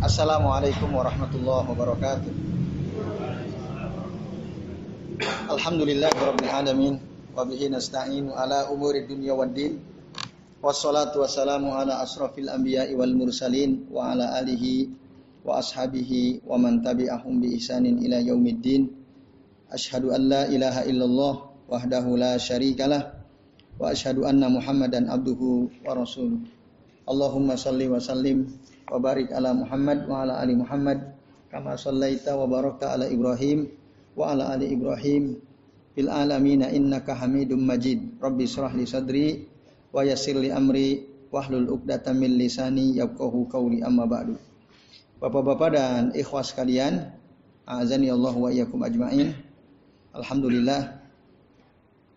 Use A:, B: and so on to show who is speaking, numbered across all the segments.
A: Assalamualaikum warahmatullahi wabarakatuh. Alhamdulillah rabbil alamin wa bihi nasta'inu ala umuri dunya waddin. Wassalatu wassalamu ala asrafil anbiya'i wal mursalin wa ala alihi wa ashabihi wa man tabi'ahum bi ihsanin ila yaumiddin. Ashhadu an la ilaha illallah wahdahu la syarikalah wa ashhadu anna Muhammadan abduhu wa rasuluh. Allahumma salli wa sallim wa barik ala Muhammad wa ala ali Muhammad kama sallaita wa barakta ala Ibrahim wa ala ali Ibrahim fil alamin innaka Hamidum Majid. Rabbi israh li sadri wa yassir li amri wahlul 'uqdatam min lisani yafqahu qawli amma ba'du. Bapak-bapak dan ikhwas sekalian, azani Allah wa iyyakum ajmain. Alhamdulillah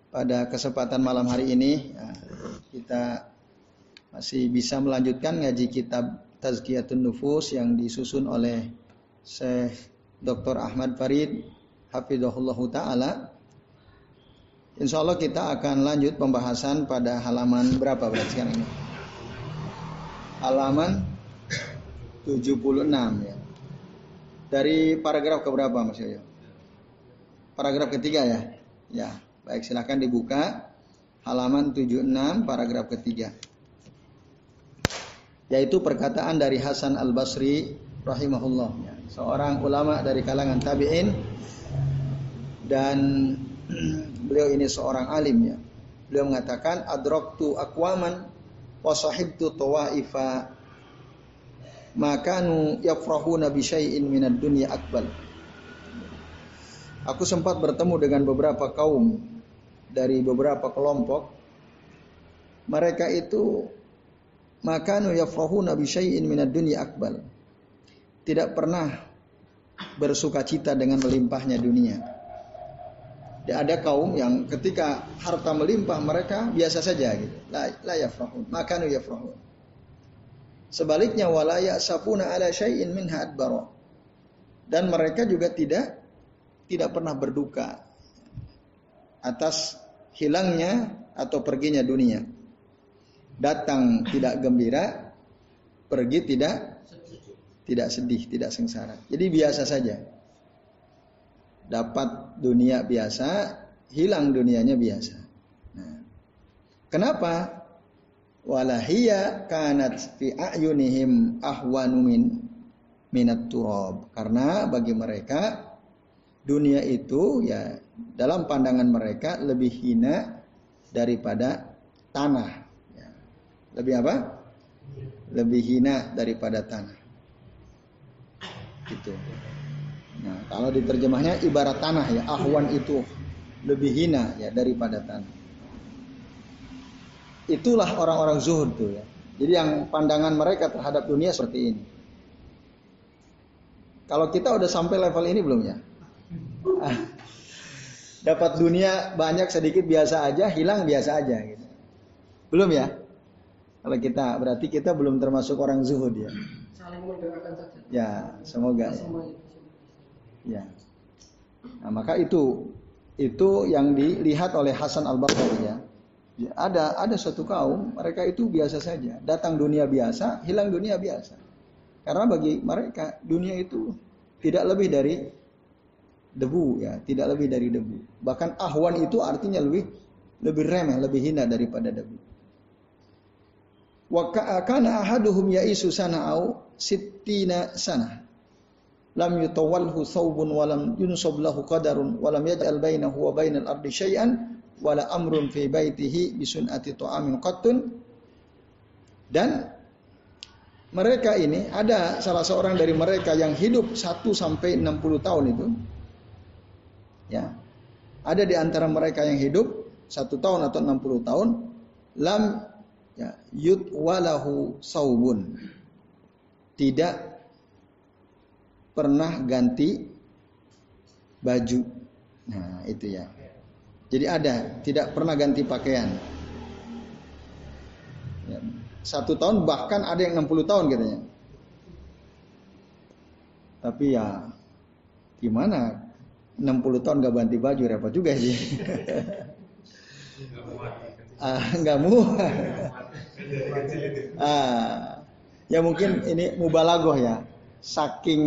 A: pada kesempatan malam hari ini kita masih bisa melanjutkan ngaji kitab Tazkiyatun Nufus yang disusun oleh Syekh Dr. Ahmad Farid Hafidhullah Ta'ala. Insya Allah kita akan lanjut pembahasan pada halaman berapa berarti sekarang ini? Halaman 76 ya. Dari paragraf ke berapa Mas Yoyo? Paragraf ketiga ya? Ya, baik silakan dibuka halaman 76 paragraf ketiga yaitu perkataan dari Hasan Al Basri rahimahullah. Seorang ulama dari kalangan tabiin. Dan beliau ini seorang alim ya. Beliau mengatakan adraktu akwaman wa sahibtu tawaifa makanu yafrahuna bi syai'in minad dunya akbal. Aku sempat bertemu dengan beberapa kaum dari beberapa kelompok. Mereka itu maka nu yafrahuna bi syai'in minad dunya akbal. Tidak pernah bersuka cita dengan melimpahnya dunia. Ada kaum yang ketika harta melimpah mereka biasa saja gitu. La, la yafrahun. Maka nu yafrahun. Sebaliknya wala ya'safuna ala syai'in minha adbara. Dan mereka juga tidak tidak pernah berduka atas hilangnya atau perginya dunia. Datang tidak gembira, pergi tidak tidak sedih, tidak sengsara. Jadi biasa saja. Dapat dunia biasa, hilang dunianya biasa. Nah, kenapa? Walahiyya kanat fi ayunihim ahwanu min minat turab. Karena bagi mereka dunia itu ya dalam pandangan mereka lebih hina daripada tanah. Lebih apa? Lebih hina daripada tanah. Gitu. Nah, kalau diterjemahnya ibarat tanah ya, ahwan itu lebih hina ya daripada tanah. Itulah orang-orang zuhud tuh ya. Jadi yang pandangan mereka terhadap dunia seperti ini. Kalau kita udah sampai level ini belum ya? Ah, dapat dunia banyak sedikit biasa aja, hilang biasa aja gitu. Belum ya? Kalau kita berarti kita belum termasuk orang zuhud ya.
B: Saling mendoakan saja.
A: Ya, semoga ya. Ya. Nah, maka itu itu yang dilihat oleh Hasan Al Basri ya. ya. Ada ada suatu kaum mereka itu biasa saja, datang dunia biasa, hilang dunia biasa. Karena bagi mereka dunia itu tidak lebih dari debu ya, tidak lebih dari debu. Bahkan ahwan itu artinya lebih lebih remeh, lebih hina daripada debu. Wa kana ahaduhum ya'isu sana'au sittina sana. Lam yutawalhu thawbun wa lam yunsab lahu qadarun wa lam yaj'al bainahu wa bainal ardi syai'an wa la amrun fi baitihi bi sun'ati ta'amin qattun. Dan mereka ini ada salah seorang dari mereka yang hidup 1 sampai 60 tahun itu Ya. Ada di antara mereka yang hidup satu tahun atau 60 tahun lam ya, yut walahu saubun. Tidak pernah ganti baju. Nah, itu ya. Jadi ada, tidak pernah ganti pakaian. Ya. Satu tahun bahkan ada yang 60 tahun katanya. Tapi ya gimana 60 tahun gak ganti baju repot juga sih. Ah, nggak muat. ah, ya mungkin ini mubalagoh ya. Saking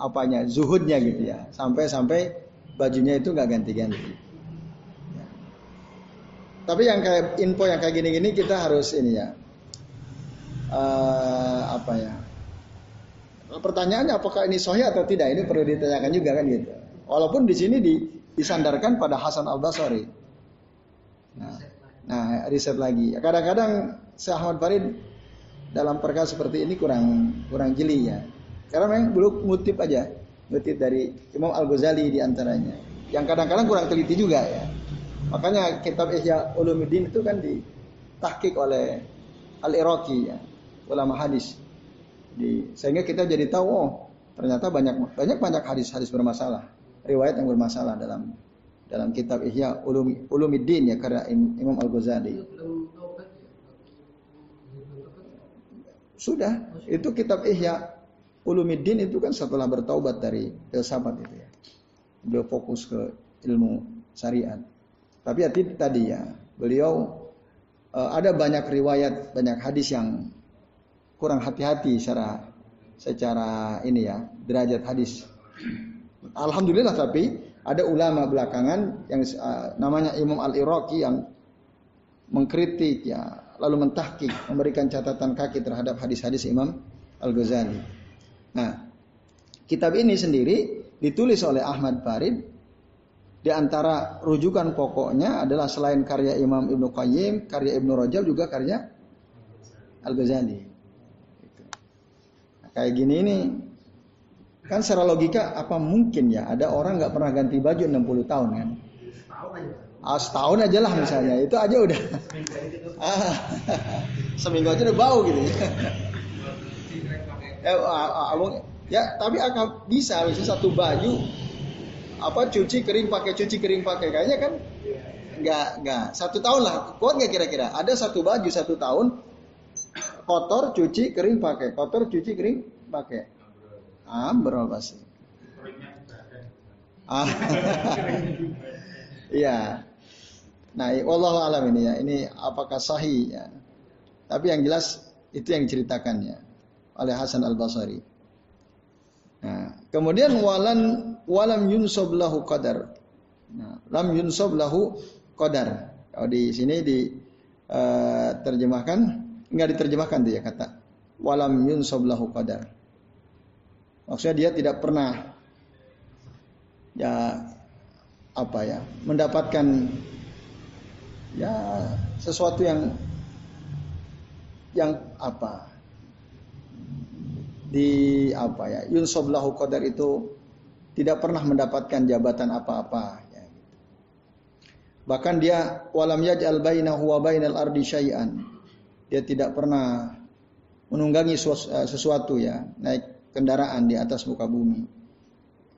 A: apanya zuhudnya gitu ya. Sampai-sampai bajunya itu nggak ganti-ganti. Ya. Tapi yang kayak info yang kayak gini-gini kita harus ini ya. Uh, apa ya? Pertanyaannya apakah ini sahih atau tidak? Ini perlu ditanyakan juga kan gitu. Walaupun di sini di, disandarkan pada Hasan Al Basri. Nah, riset lagi. Kadang-kadang Syekh Ahmad Farid dalam perkara seperti ini kurang kurang jeli ya. Karena memang belum ngutip aja, ngutip dari Imam Al Ghazali di antaranya. Yang kadang-kadang kurang teliti juga ya. Makanya kitab Ihya Ulumuddin itu kan ditahkik oleh Al Iraqi ya, ulama hadis. Di, sehingga kita jadi tahu oh ternyata banyak banyak banyak hadis-hadis bermasalah riwayat yang bermasalah dalam dalam kitab Ihya Ulum, Ulumiddin ya karena Imam Al Ghazali. Sudah, itu kitab Ihya Ulumiddin itu kan setelah bertaubat dari filsafat itu ya. Beliau fokus ke ilmu syariat. Tapi ya tadi ya, beliau uh, ada banyak riwayat, banyak hadis yang kurang hati-hati secara secara ini ya, derajat hadis. Alhamdulillah tapi ada ulama belakangan yang uh, namanya Imam Al-Iraqi yang mengkritik ya lalu mentahkik memberikan catatan kaki terhadap hadis-hadis Imam Al-Ghazali. Nah, kitab ini sendiri ditulis oleh Ahmad Farid di antara rujukan pokoknya adalah selain karya Imam Ibnu Qayyim, karya Ibnu Rajab juga karya Al-Ghazali. Kayak gini ini Kan secara logika apa mungkin ya? Ada orang nggak pernah ganti baju 60 tahun kan? Ah, setahun aja lah misalnya, itu aja udah. Ah, seminggu aja udah bau gitu. ya, ah, ah, ya tapi akan bisa misalnya satu baju apa cuci kering pakai cuci kering pakai. Kayaknya kan nggak nggak. Satu tahun lah. Kuat nggak kira-kira? Ada satu baju satu tahun kotor cuci kering pakai. Kotor cuci kering pakai Ambrol pasti. Ah. Iya. Nah, wallahu alam ini ya. Ini apakah sahih ya. Tapi yang jelas itu yang diceritakannya oleh Hasan Al Basri. Nah, kemudian walan walam yunsob lahu qadar. Nah, lam yunsob lahu qadar. Kalau di sini di uh, terjemahkan enggak diterjemahkan tuh ya kata walam yunsob lahu qadar. Maksudnya dia tidak pernah ya apa ya mendapatkan ya sesuatu yang yang apa di apa ya yunsob lahu qadar itu tidak pernah mendapatkan jabatan apa-apa ya. bahkan dia walam yaj'al bainahu wa bainal ardi syai'an dia tidak pernah menunggangi sesuatu ya naik kendaraan di atas muka bumi.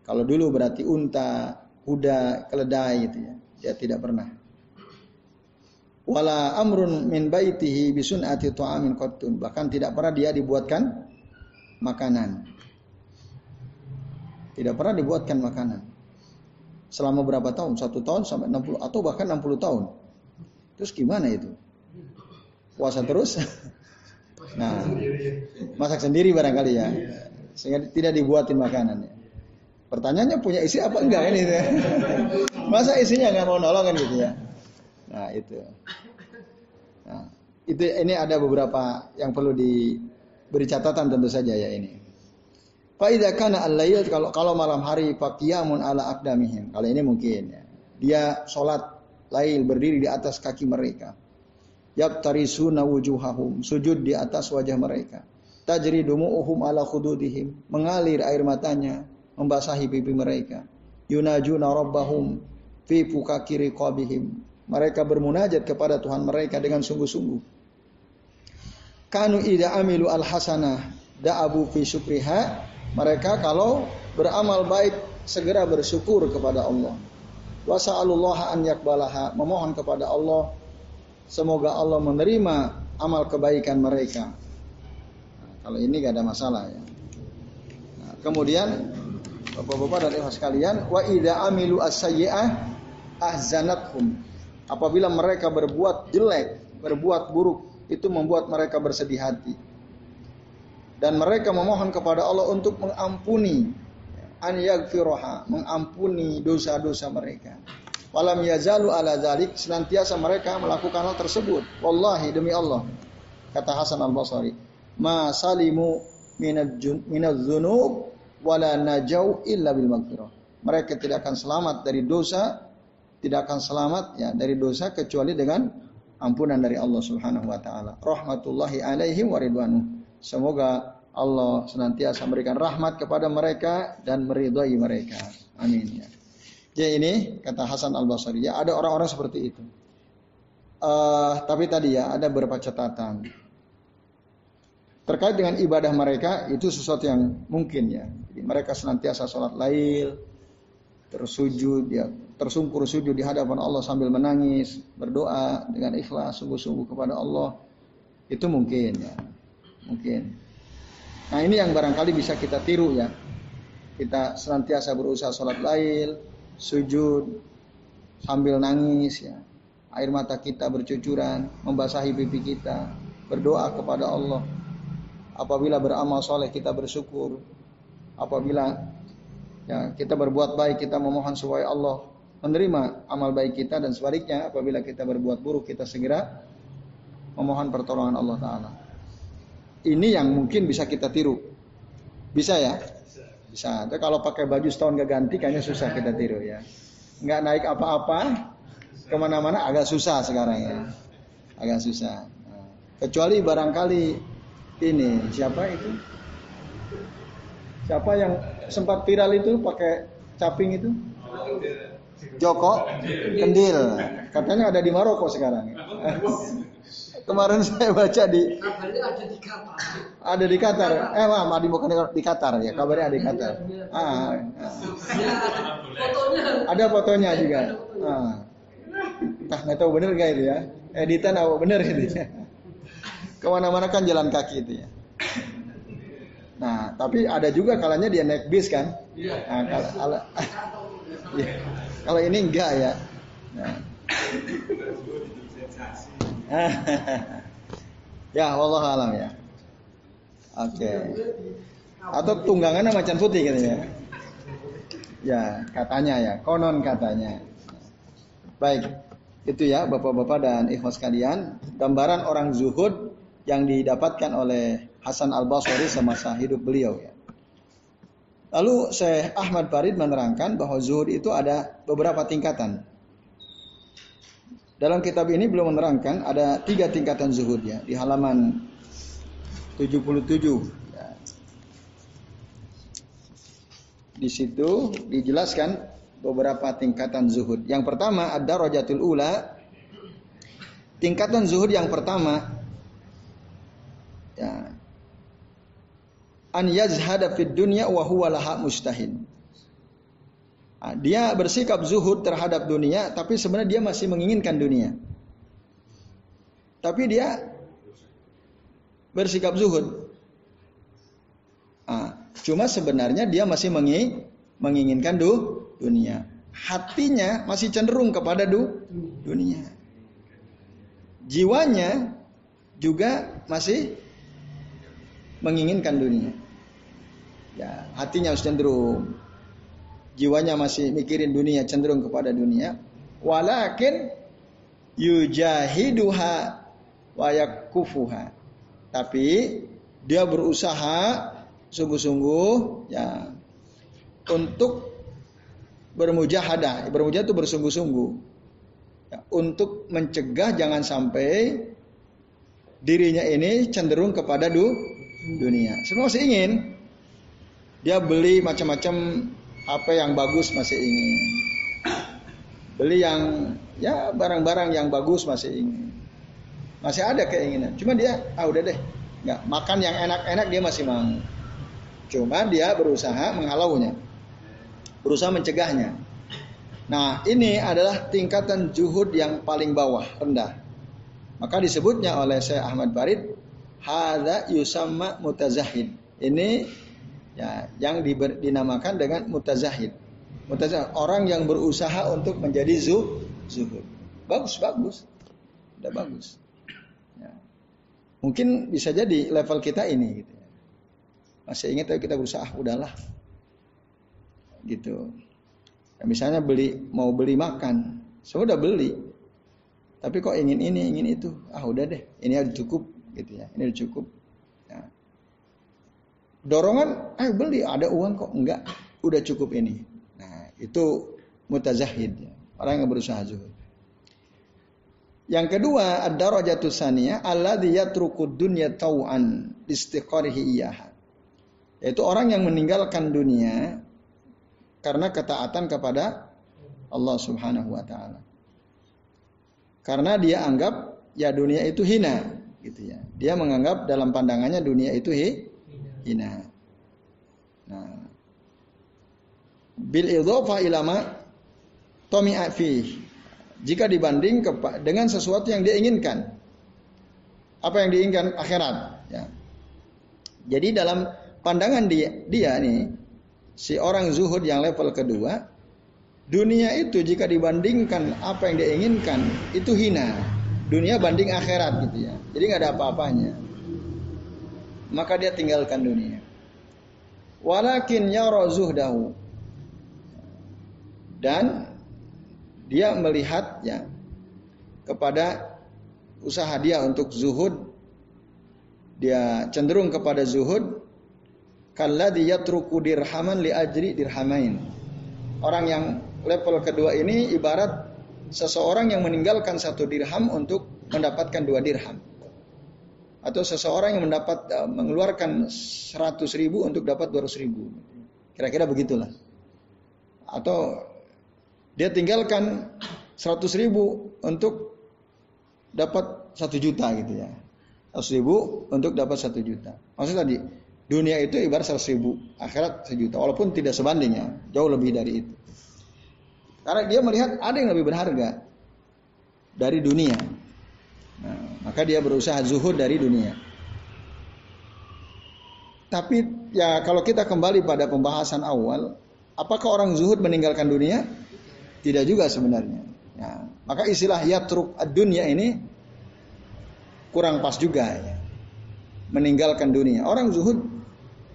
A: Kalau dulu berarti unta, kuda, keledai itu ya. Dia tidak pernah. Wala amrun min baitihi bisunati ta'amin qattun. Bahkan tidak pernah dia dibuatkan makanan. Tidak pernah dibuatkan makanan. Selama berapa tahun? Satu tahun sampai 60 atau bahkan 60 tahun. Terus gimana itu? Puasa terus? Nah, masak sendiri barangkali ya sehingga tidak dibuatin makanannya. Pertanyaannya punya isi apa enggak ini? Masa isinya nggak mau nolong kan gitu ya? Nah itu. Nah, itu ini ada beberapa yang perlu diberi catatan tentu saja ya ini. Faidah kana al kalau kalau malam hari faqiyamun ala akdamihim. Kalau ini mungkin ya. Dia sholat lail berdiri di atas kaki mereka. Yabtarisuna wujuhahum, sujud di atas wajah mereka tajri dumu'uhum ala khududihim mengalir air matanya membasahi pipi mereka. Yunajuna rabbahum fi fukakiri qabihim. Mereka bermunajat kepada Tuhan mereka dengan sungguh-sungguh. Kanu ida amilu al hasanah da'abu fi syukriha. Mereka kalau beramal baik segera bersyukur kepada Allah. Wa sa'alullah an yakbalaha memohon kepada Allah. Semoga Allah menerima amal kebaikan mereka kalau ini gak ada masalah ya. Nah, kemudian Bapak-bapak dan ibu sekalian, wa idza amilu as-sayyi'ah ahzanathum. Apabila mereka berbuat jelek, berbuat buruk, itu membuat mereka bersedih hati. dan mereka memohon kepada Allah untuk mengampuni an yaghfiraha, mengampuni dosa-dosa mereka. Walam yazalu ala dzalik senantiasa mereka melakukan hal tersebut. Wallahi demi Allah. Kata Hasan Al-Basri, "Ma salimu minadz dzunub wala najau illa bil maghfirah." Mereka tidak akan selamat dari dosa, tidak akan selamat ya dari dosa kecuali dengan ampunan dari Allah Subhanahu wa taala. Rahmatullahi alaihim wa ridwanu. Semoga Allah senantiasa memberikan rahmat kepada mereka dan meridhai mereka. Amin ya. Ya ini kata Hasan Al Basri ya ada orang-orang seperti itu. Uh, tapi tadi ya ada beberapa catatan terkait dengan ibadah mereka itu sesuatu yang mungkin ya. Jadi mereka senantiasa sholat lail, tersujud ya, tersungkur sujud di hadapan Allah sambil menangis, berdoa dengan ikhlas sungguh-sungguh kepada Allah. Itu mungkin ya. Mungkin. Nah, ini yang barangkali bisa kita tiru ya. Kita senantiasa berusaha sholat lail, sujud sambil nangis ya. Air mata kita bercucuran, membasahi pipi kita, berdoa kepada Allah. Apabila beramal soleh kita bersyukur. Apabila ya kita berbuat baik kita memohon supaya Allah menerima amal baik kita dan sebaliknya apabila kita berbuat buruk kita segera memohon pertolongan Allah Taala. Ini yang mungkin bisa kita tiru. Bisa ya? Bisa. Tapi kalau pakai baju setahun gak ganti kayaknya susah kita tiru ya. Nggak naik apa-apa, ke mana-mana agak susah sekarang ya. Agak susah. Nah, kecuali barangkali ini siapa itu? Siapa yang sempat viral itu pakai caping itu? Joko Kendil. Katanya ada di Maroko sekarang. Kemarin saya baca di ada di Qatar. Ada di Qatar. Eh, Mam, di bukan di Qatar ya. Kabarnya ada di Qatar. Ah, ah. Ada fotonya juga. Ah. Entah nggak tahu bener gak itu ya. Editan apa bener ya. Ke mana-mana kan jalan kaki itu ya. Nah, tapi ada juga kalanya dia naik bis kan. Nah, kalau, kalau, ya, kalau ini enggak ya. Nah. ya, Allah alam ya. Oke. Okay. Atau tunggangan macan putih gitu ya. Ya, katanya ya, konon katanya. Baik, itu ya Bapak-bapak dan ikhwas kalian, gambaran orang zuhud yang didapatkan oleh Hasan Al-Basri semasa hidup beliau ya. Lalu Syekh Ahmad Farid menerangkan bahwa zuhud itu ada beberapa tingkatan. Dalam kitab ini belum menerangkan ada tiga tingkatan zuhud ya di halaman 77. Ya. Di situ dijelaskan beberapa tingkatan zuhud. Yang pertama ada rojatul ula. Tingkatan zuhud yang pertama ya an yazhada fid dunya wa huwa laha mustahin. Nah, dia bersikap zuhud terhadap dunia, tapi sebenarnya dia masih menginginkan dunia. Tapi dia bersikap zuhud. Nah, cuma sebenarnya dia masih menginginkan du, dunia. Hatinya masih cenderung kepada du, dunia. Jiwanya juga masih menginginkan dunia. Ya, hatinya harus cenderung jiwanya masih mikirin dunia, cenderung kepada dunia. Walakin yujahiduha wa yakufuha. Tapi dia berusaha sungguh-sungguh ya untuk bermujahadah. Bermujahadah itu bersungguh-sungguh. Ya, untuk mencegah jangan sampai dirinya ini cenderung kepada du, dunia. Semua masih ingin. Dia beli macam-macam HP yang bagus masih ingin. Beli yang ya barang-barang yang bagus masih ingin. Masih ada keinginan. Cuma dia ah udah deh. Nggak makan yang enak-enak dia masih mau. Cuma dia berusaha menghalaunya. Berusaha mencegahnya. Nah, ini adalah tingkatan juhud yang paling bawah, rendah. Maka disebutnya oleh saya Ahmad Barid, hadza yusamma mutazahid. Ini ya yang diber, dinamakan dengan mutazahid. Mutazahid orang yang berusaha untuk menjadi zu, zuhud. Bagus, bagus. Udah bagus. Ya. Mungkin bisa jadi level kita ini gitu ya. masih ingat tapi kita berusaha ah, udahlah gitu ya, misalnya beli mau beli makan sudah beli tapi kok ingin ini ingin itu ah udah deh ini udah cukup gitu ya. Ini cukup. Ya. dorongan ayo beli ada uang kok. Enggak udah cukup ini. Nah itu mutazahid. Orang yang berusaha zuhud yang kedua, ad-darajatu saniyah alladhi yatruku dunya tau'an istiqarihi iyaha. Yaitu orang yang meninggalkan dunia karena ketaatan kepada Allah Subhanahu wa taala. Karena dia anggap ya dunia itu hina gitu ya. Dia menganggap dalam pandangannya dunia itu hi, hina. Nah, bil idhofa ilama tomi'a fi jika dibanding dengan sesuatu yang dia inginkan. Apa yang diinginkan akhirat. Ya. Jadi dalam pandangan dia, dia nih, si orang zuhud yang level kedua, dunia itu jika dibandingkan apa yang dia inginkan, itu hina. Dunia banding akhirat gitu ya. Jadi nggak ada apa-apanya. Maka dia tinggalkan dunia. Walakin yara zuhdahu. Dan dia melihat ya kepada usaha dia untuk zuhud dia cenderung kepada zuhud kalladhi yatruku dirhaman li ajri dirhamain orang yang level kedua ini ibarat seseorang yang meninggalkan satu dirham untuk mendapatkan dua dirham atau seseorang yang mendapat uh, mengeluarkan seratus ribu untuk dapat dua ratus ribu kira-kira begitulah atau dia tinggalkan 100 ribu untuk dapat satu juta gitu ya. 100 ribu untuk dapat satu juta. Maksud tadi, dunia itu ibarat 100 ribu, akhirat sejuta. Walaupun tidak sebandingnya, jauh lebih dari itu. Karena dia melihat ada yang lebih berharga dari dunia. Nah, maka dia berusaha zuhud dari dunia. Tapi ya kalau kita kembali pada pembahasan awal, apakah orang zuhud meninggalkan dunia? Tidak juga sebenarnya. Ya, maka istilah yatruk dunia ini kurang pas juga ya. Meninggalkan dunia. Orang zuhud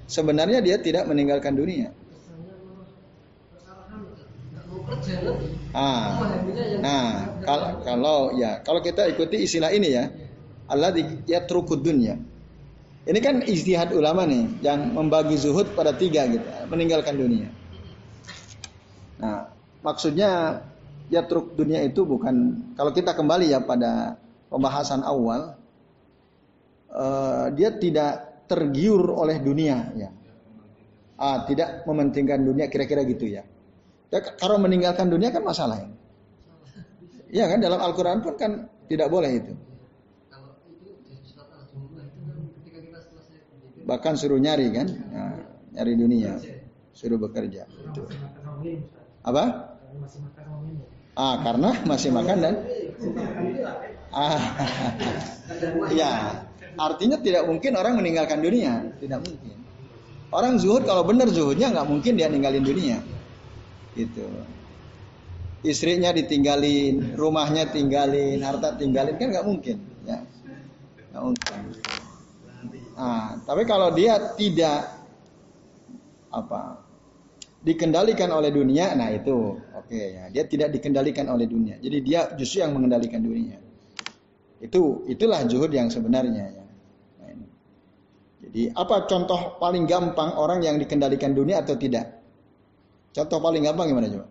A: sebenarnya dia tidak meninggalkan dunia. Ah, nah kalau, kalau ya kalau kita ikuti istilah ini ya, Allah yatrukud dunia. Ini kan istihad ulama nih yang membagi zuhud pada tiga gitu, meninggalkan dunia. Nah, maksudnya ya truk dunia itu bukan kalau kita kembali ya pada pembahasan awal uh, dia tidak tergiur oleh dunia ya ah, tidak mementingkan dunia kira-kira gitu ya. Ya kalau meninggalkan dunia kan masalah ya ya kan dalam Al-Quran pun kan tidak boleh itu. Bahkan suruh nyari kan? Nah, nyari dunia. Suruh bekerja. Itu. apa? Ah, karena masih makan dan ah, ya, artinya tidak mungkin orang meninggalkan dunia, tidak mungkin. Orang zuhud kalau benar zuhudnya nggak mungkin dia ninggalin dunia, gitu. Istrinya ditinggalin, rumahnya tinggalin, harta tinggalin kan nggak mungkin, ya, nggak mungkin. Ah, tapi kalau dia tidak apa dikendalikan oleh dunia, nah itu oke okay, ya. Dia tidak dikendalikan oleh dunia. Jadi dia justru yang mengendalikan dunia. Itu itulah zuhud yang sebenarnya ya. Nah, Jadi apa contoh paling gampang orang yang dikendalikan dunia atau tidak? Contoh paling gampang gimana coba?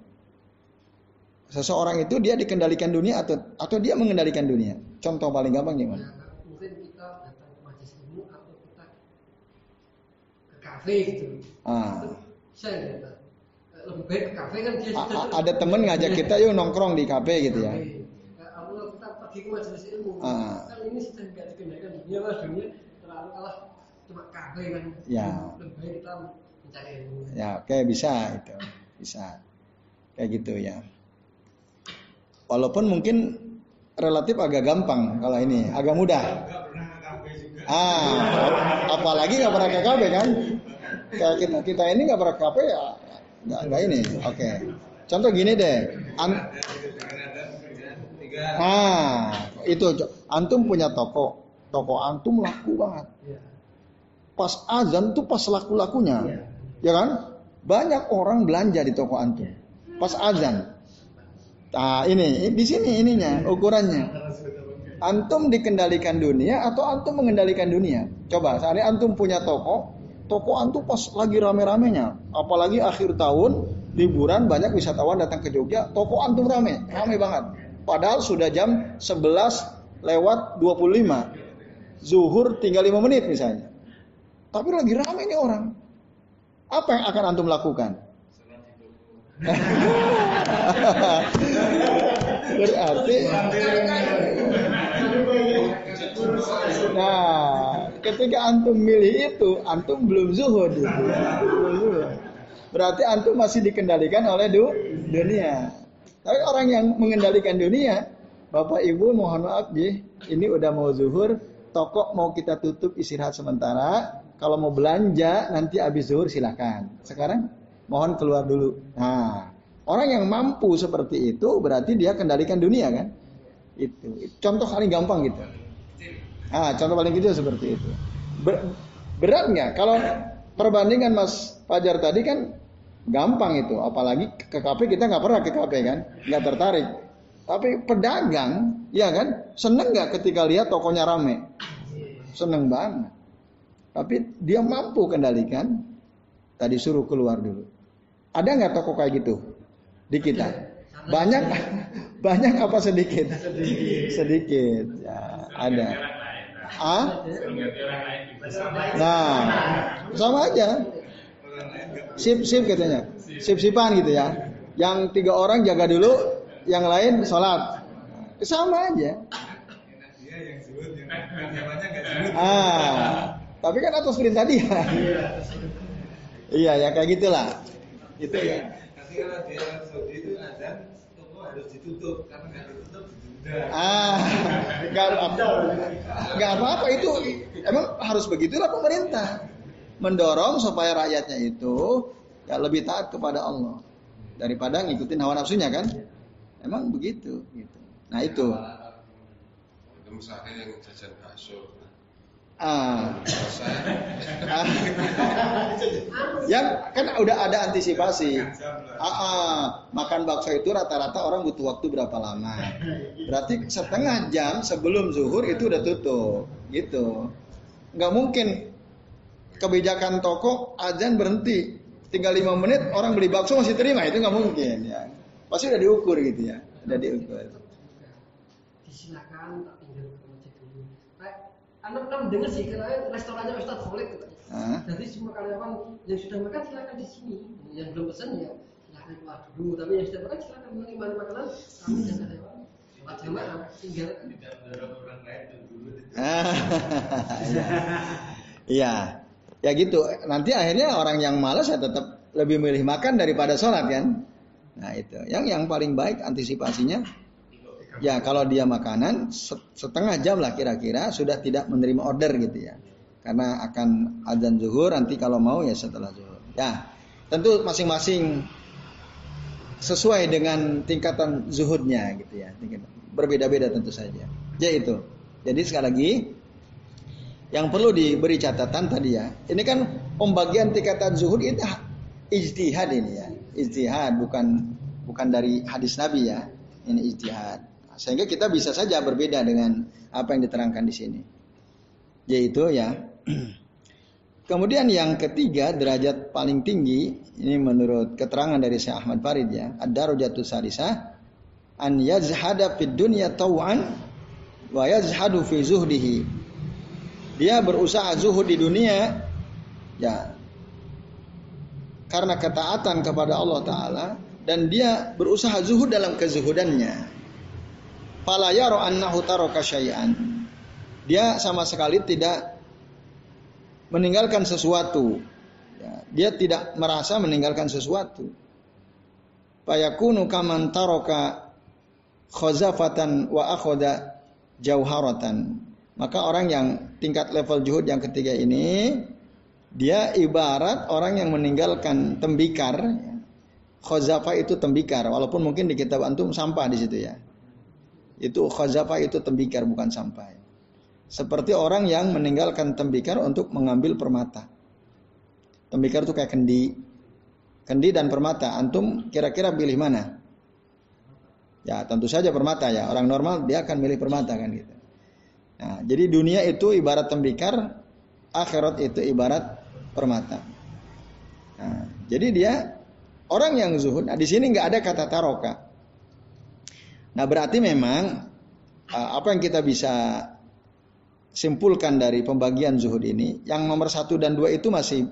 A: Seseorang itu dia dikendalikan dunia atau atau dia mengendalikan dunia? Contoh paling gampang gimana?
B: Mungkin kita datang ke majelis ilmu atau kita ke kafe gitu. Ah. Saya lebih baik ke kafe kan dia
A: sudah ada temen ngajak kita yuk nongkrong di kafe gitu ya.
B: Kalau kita pergi ke majelis ilmu, ah. kan ini sudah nggak dikendalikan dunia mas dunia terlalu kalah cuma kafe kan.
A: Ya.
B: Lebih baik kita.
A: Ya oke okay, bisa itu bisa kayak gitu ya. Walaupun mungkin relatif agak gampang kalau ini agak mudah. Ah, apalagi nggak pernah ke kafe kan? Kayak kita kita ini nggak pernah ke kafe ya Enggak, enggak ini. Oke. Okay. Contoh gini deh. An ah, itu antum punya toko. Toko antum laku banget. pas azan tuh pas laku-lakunya. Ya. kan? Banyak orang belanja di toko antum. Pas azan. Nah, ini di sini ininya ukurannya. Antum dikendalikan dunia atau antum mengendalikan dunia? Coba, saat antum punya toko, toko antum pas lagi rame-ramenya, apalagi akhir tahun, liburan banyak wisatawan datang ke Jogja, toko antum rame, rame banget. Padahal sudah jam 11 lewat 25. Zuhur tinggal 5 menit misalnya. Tapi lagi ramai ini orang. Apa yang akan antum lakukan? Berarti Nah, ketika antum milih itu, antum belum zuhud gitu. Berarti antum masih dikendalikan oleh du dunia. Tapi orang yang mengendalikan dunia, Bapak Ibu mohon maaf ini udah mau zuhur, toko mau kita tutup istirahat sementara. Kalau mau belanja nanti habis zuhur silahkan. Sekarang mohon keluar dulu. Nah, orang yang mampu seperti itu berarti dia kendalikan dunia kan? Itu. Contoh paling gampang gitu. Ah, contoh paling kecil seperti itu. Ber, berat nggak? Kalau perbandingan Mas Fajar tadi kan gampang itu. Apalagi ke KP kita nggak pernah ke KP kan, nggak tertarik. Tapi pedagang, ya kan, seneng nggak ketika lihat tokonya rame? Seneng banget. Tapi dia mampu kendalikan. Tadi suruh keluar dulu. Ada nggak toko kayak gitu di kita? Banyak, banyak apa sedikit? Sedikit. Ya, ada. Ah? Nah, sama aja. Sip sip katanya. Sip sipan gitu ya. Yang tiga orang jaga dulu, yang lain sholat. Sama aja. Ah, tapi kan atas perintah dia. iya ya kayak gitulah. Itu ya. Di Arab Saudi itu ada toko harus ditutup karena nggak ditutup Ah, nggak nggak apa-apa itu emang harus begitulah pemerintah mendorong supaya rakyatnya itu ya lebih taat kepada Allah daripada ngikutin hawa nafsunya kan. Emang begitu gitu. Nah itu. Itu misalnya yang jajan bakso. Ah. ah. yang kan udah ada antisipasi. Ah, ah. makan bakso itu rata-rata orang butuh waktu berapa lama? Berarti setengah jam sebelum zuhur itu udah tutup, gitu. Nggak mungkin kebijakan toko azan berhenti, tinggal lima menit orang beli bakso masih terima itu nggak mungkin ya. Pasti udah diukur gitu ya, udah diukur.
B: Disilakan tinggal ke masjid dulu. Anak kan dengar sih karena restorannya Ustaz Solid gitu. Jadi semua karyawan yang sudah makan silakan di sini. Yang belum pesan ya silakan keluar dulu. Tapi yang sudah makan silakan menikmati makanan. Kami dan karyawan lewat jamaah tinggal tidak mendorong orang lain dulu.
A: Iya. Ya gitu. Nanti akhirnya orang yang malas ya tetap lebih milih makan daripada sholat kan. Nah itu, yang yang paling baik antisipasinya, ya kalau dia makanan setengah jam lah kira-kira sudah tidak menerima order gitu ya, karena akan azan zuhur nanti kalau mau ya setelah zuhur. Ya, tentu masing-masing sesuai dengan tingkatan zuhudnya gitu ya, berbeda-beda tentu saja. Ya itu. Jadi sekali lagi yang perlu diberi catatan tadi ya, ini kan pembagian tingkatan zuhud itu ijtihad ini ya ijtihad bukan bukan dari hadis Nabi ya. Ini ijtihad. Sehingga kita bisa saja berbeda dengan apa yang diterangkan di sini. Yaitu ya. Kemudian yang ketiga derajat paling tinggi ini menurut keterangan dari Syekh Ahmad Farid ya, ad-darajatu salisah an yazhada fid dunya taw'an wa yazhadu fi zuhdihi. Dia berusaha zuhud di dunia ya karena ketaatan kepada Allah Ta'ala dan dia berusaha zuhud dalam kezuhudannya. Fala yaro annahu taraka syai'an. Dia sama sekali tidak meninggalkan sesuatu. Ya, dia tidak merasa meninggalkan sesuatu. Fayakunu kaman taraka khazafatan wa akhoda jauharatan. Maka orang yang tingkat level juhud yang ketiga ini dia ibarat orang yang meninggalkan tembikar. Khozafa itu tembikar, walaupun mungkin di kitab antum sampah di situ ya. Itu khozafa itu tembikar bukan sampah. seperti orang yang meninggalkan tembikar untuk mengambil permata. Tembikar itu kayak kendi. Kendi dan permata. Antum kira-kira pilih mana? Ya tentu saja permata ya. Orang normal dia akan milih permata kan gitu. Nah, jadi dunia itu ibarat tembikar, akhirat itu ibarat permata. Nah, jadi dia orang yang zuhud. Nah, di sini nggak ada kata taroka. Nah, berarti memang uh, apa yang kita bisa simpulkan dari pembagian zuhud ini, yang nomor satu dan dua itu masih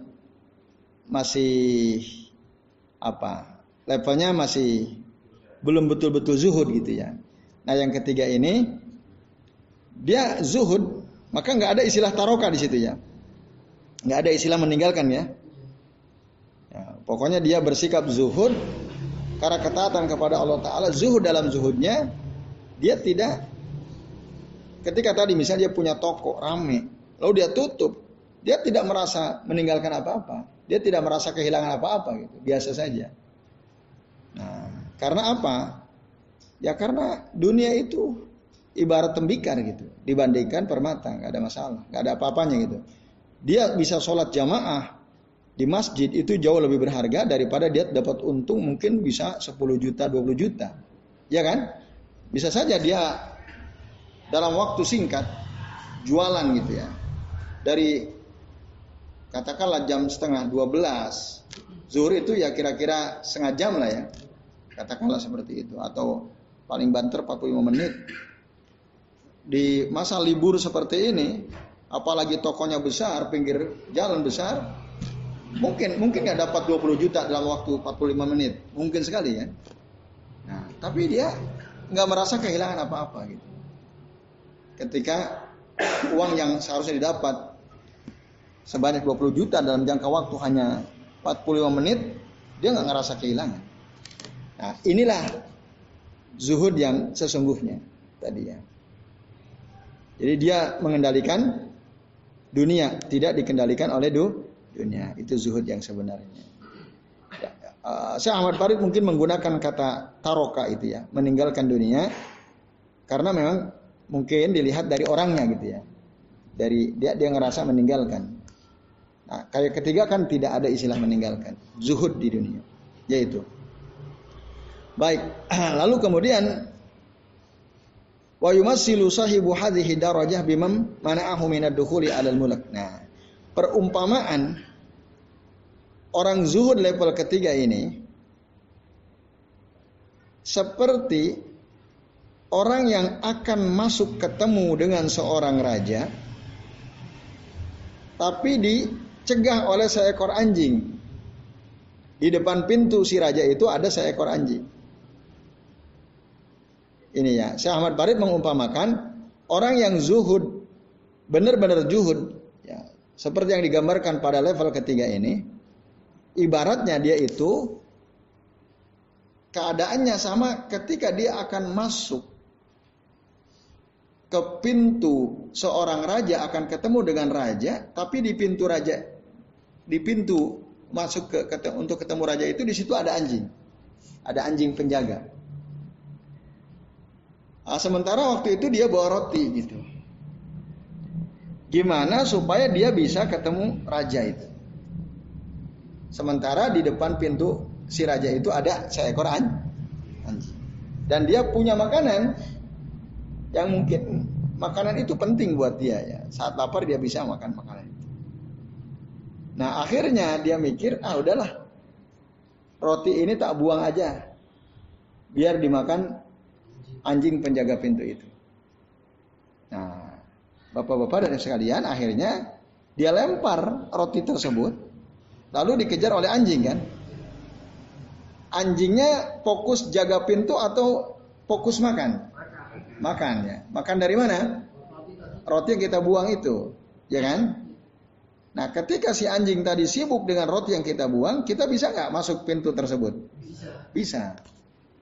A: masih apa? Levelnya masih belum betul-betul zuhud gitu ya. Nah, yang ketiga ini dia zuhud, maka nggak ada istilah taroka di situ ya. Nggak ada istilah meninggalkan ya. ya. Pokoknya dia bersikap zuhud karena ketaatan kepada Allah Taala. Zuhud dalam zuhudnya dia tidak. Ketika tadi misalnya dia punya toko rame, lalu dia tutup, dia tidak merasa meninggalkan apa-apa. Dia tidak merasa kehilangan apa-apa gitu, biasa saja. Nah, karena apa? Ya karena dunia itu ibarat tembikar gitu, dibandingkan permata, nggak ada masalah, nggak ada apa-apanya gitu. Dia bisa sholat jamaah di masjid itu jauh lebih berharga daripada dia dapat untung mungkin bisa 10 juta, 20 juta. Ya kan? Bisa saja dia dalam waktu singkat jualan gitu ya. Dari katakanlah jam setengah 12 zuhur itu ya kira-kira setengah jam lah ya. Katakanlah seperti itu atau paling banter 45 menit. Di masa libur seperti ini apalagi tokonya besar, pinggir jalan besar, mungkin mungkin nggak dapat 20 juta dalam waktu 45 menit, mungkin sekali ya. Nah, tapi dia nggak merasa kehilangan apa-apa gitu. Ketika uang yang seharusnya didapat sebanyak 20 juta dalam jangka waktu hanya 45 menit, dia nggak ngerasa kehilangan. Nah, inilah zuhud yang sesungguhnya tadi ya. Jadi dia mengendalikan dunia, tidak dikendalikan oleh du, dunia. Itu zuhud yang sebenarnya. Ya, uh, Syekh Ahmad Farid mungkin menggunakan kata taroka itu ya, meninggalkan dunia karena memang mungkin dilihat dari orangnya gitu ya. Dari dia dia ngerasa meninggalkan. Nah, kayak ketiga kan tidak ada istilah meninggalkan, zuhud di dunia. Yaitu Baik, lalu kemudian wa yumassilu sahibu hadhihi darajah bimam mana'ahu minad dukhuli 'alal mulk. Nah, perumpamaan orang zuhud level ketiga ini seperti orang yang akan masuk ketemu dengan seorang raja tapi dicegah oleh seekor anjing. Di depan pintu si raja itu ada seekor anjing ini ya. Syekh Ahmad Farid mengumpamakan orang yang zuhud benar-benar zuhud seperti yang digambarkan pada level ketiga ini ibaratnya dia itu keadaannya sama ketika dia akan masuk ke pintu seorang raja akan ketemu dengan raja tapi di pintu raja di pintu masuk ke, ke untuk ketemu raja itu di situ ada anjing ada anjing penjaga Nah, sementara waktu itu dia bawa roti gitu. Gimana supaya dia bisa ketemu raja itu? Sementara di depan pintu si raja itu ada seekor anjing. Dan dia punya makanan yang mungkin makanan itu penting buat dia ya. Saat lapar dia bisa makan makanan itu. Nah akhirnya dia mikir, ah udahlah roti ini tak buang aja. Biar dimakan anjing penjaga pintu itu. Bapak-bapak dan sekalian akhirnya dia lempar roti tersebut, lalu dikejar oleh anjing kan. Anjingnya fokus jaga pintu atau fokus makan? Makan ya. Makan dari mana? Roti yang kita buang itu, ya kan? Nah, ketika si anjing tadi sibuk dengan roti yang kita buang, kita bisa nggak masuk pintu tersebut? Bisa. Bisa.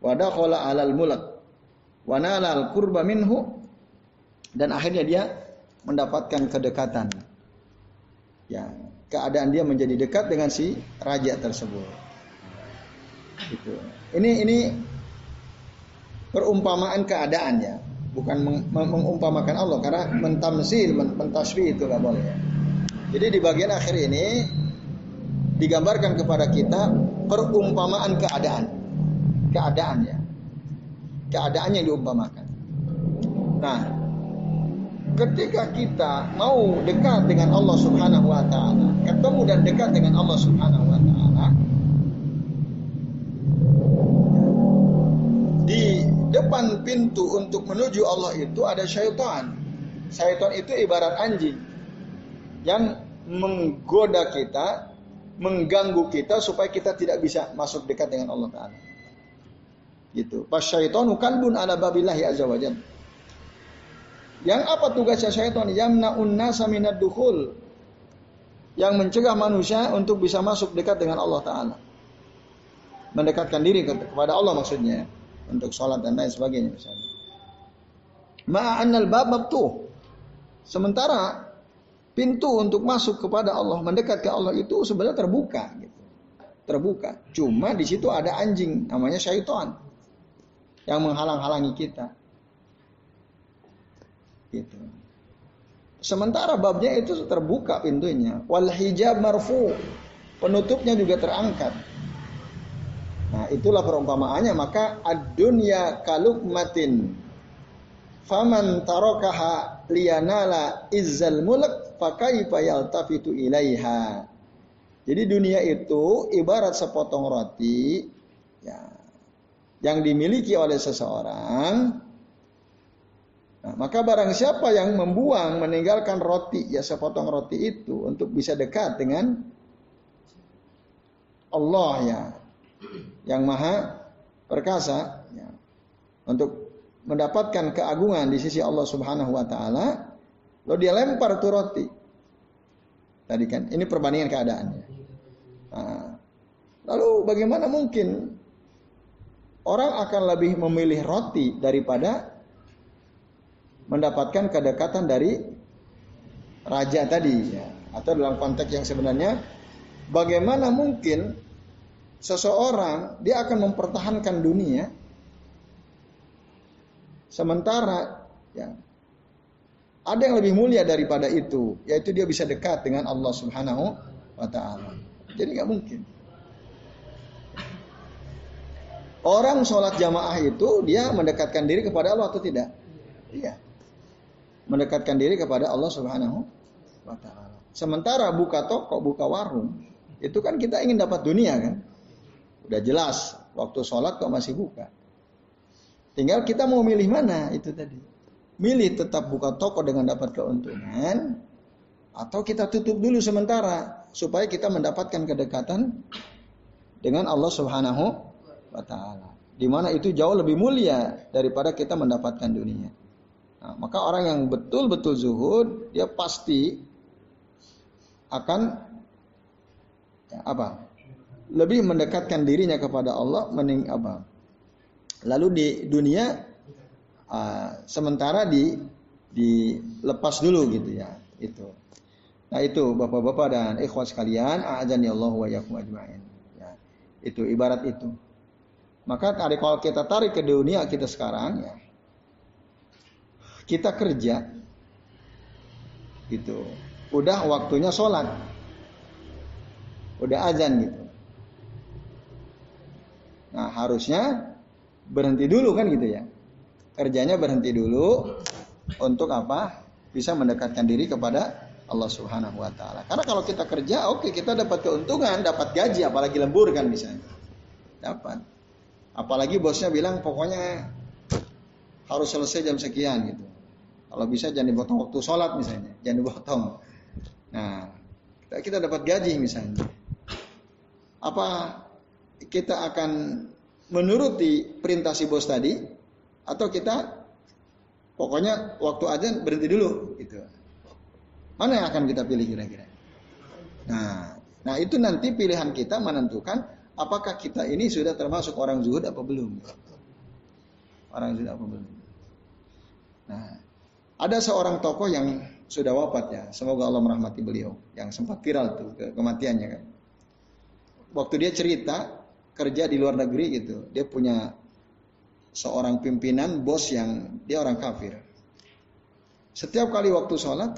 A: Wadah alal mulak wanalal kurba minhu dan akhirnya dia mendapatkan kedekatan. Ya, keadaan dia menjadi dekat dengan si raja tersebut. Gitu. Ini ini perumpamaan keadaan ya. bukan mengumpamakan Allah karena mentamsil, mentasbih itu nggak boleh. Jadi di bagian akhir ini digambarkan kepada kita perumpamaan keadaan. Keadaan ya. Keadaan yang diumpamakan. Nah, ketika kita mau dekat dengan Allah Subhanahu wa taala, ketemu dan dekat dengan Allah Subhanahu wa taala, di depan pintu untuk menuju Allah itu ada syaitan. Syaitan itu ibarat anjing yang menggoda kita, mengganggu kita supaya kita tidak bisa masuk dekat dengan Allah Taala. Gitu. Pas syaitanu kalbun ala babillahi azza wajalla. Yang apa tugasnya syaitan? Yamna'un nasa minad dukhul. Yang mencegah manusia untuk bisa masuk dekat dengan Allah Ta'ala. Mendekatkan diri kepada Allah maksudnya untuk sholat dan lain sebagainya misalnya. Ma'annal bab tuh. Sementara pintu untuk masuk kepada Allah, mendekat ke Allah itu sebenarnya terbuka gitu. Terbuka. Cuma di situ ada anjing namanya syaitan yang menghalang-halangi kita. Gitu. Sementara babnya itu terbuka pintunya. Wal hijab marfu. Penutupnya juga terangkat. Nah, itulah perumpamaannya maka ad-dunya kalukmatin faman tarakaha liyanala izzal mulk fakaifa yaltafitu ilaiha. Jadi dunia itu ibarat sepotong roti ya, yang dimiliki oleh seseorang. Nah, maka barang siapa yang membuang, meninggalkan roti, ya sepotong roti itu untuk bisa dekat dengan Allah ya, yang maha perkasa ya, untuk mendapatkan keagungan di sisi Allah Subhanahu wa taala lalu dia lempar tuh roti. Tadi kan ini perbandingan keadaannya. Nah, lalu bagaimana mungkin orang akan lebih memilih roti daripada mendapatkan kedekatan dari raja tadi ya atau dalam konteks yang sebenarnya bagaimana mungkin seseorang dia akan mempertahankan dunia sementara ya ada yang lebih mulia daripada itu yaitu dia bisa dekat dengan Allah Subhanahu wa taala. Jadi nggak mungkin. Orang sholat jamaah itu dia mendekatkan diri kepada Allah atau tidak? Iya. Mendekatkan diri kepada Allah Subhanahu wa taala. Sementara buka toko, buka warung, itu kan kita ingin dapat dunia kan? Udah jelas waktu sholat kok masih buka. Tinggal kita mau milih mana itu tadi. Milih tetap buka toko dengan dapat keuntungan atau kita tutup dulu sementara supaya kita mendapatkan kedekatan dengan Allah Subhanahu wa taala. Di mana itu jauh lebih mulia daripada kita mendapatkan dunia. Nah, maka orang yang betul-betul zuhud dia pasti akan ya, apa? lebih mendekatkan dirinya kepada Allah mening apa? Lalu di dunia uh, sementara di dilepas dulu gitu ya itu. Nah itu bapak-bapak dan ikhwas sekalian, azan ya Allah wa ajmain. Ya, itu ibarat itu. Maka tadi kalau kita tarik ke dunia kita sekarang ya, kita kerja, gitu. Udah waktunya sholat, udah azan gitu. Nah harusnya berhenti dulu kan gitu ya. Kerjanya berhenti dulu untuk apa? Bisa mendekatkan diri kepada Allah Subhanahu wa taala. Karena kalau kita kerja, oke okay, kita dapat keuntungan, dapat gaji, apalagi lembur kan misalnya. Dapat. Apalagi bosnya bilang pokoknya harus selesai jam sekian gitu. Kalau bisa jangan dipotong waktu sholat misalnya, jangan dipotong. Nah, kita, dapat gaji misalnya. Apa kita akan menuruti perintah si bos tadi atau kita pokoknya waktu aja berhenti dulu gitu. Mana yang akan kita pilih kira-kira? Nah, nah itu nanti pilihan kita menentukan apakah kita ini sudah termasuk orang zuhud apa belum. Orang zuhud apa belum. Nah, ada seorang tokoh yang sudah wafat ya, semoga Allah merahmati beliau, yang sempat viral tuh ke kematiannya kan. Waktu dia cerita, kerja di luar negeri gitu. Dia punya seorang pimpinan bos yang dia orang kafir. Setiap kali waktu sholat,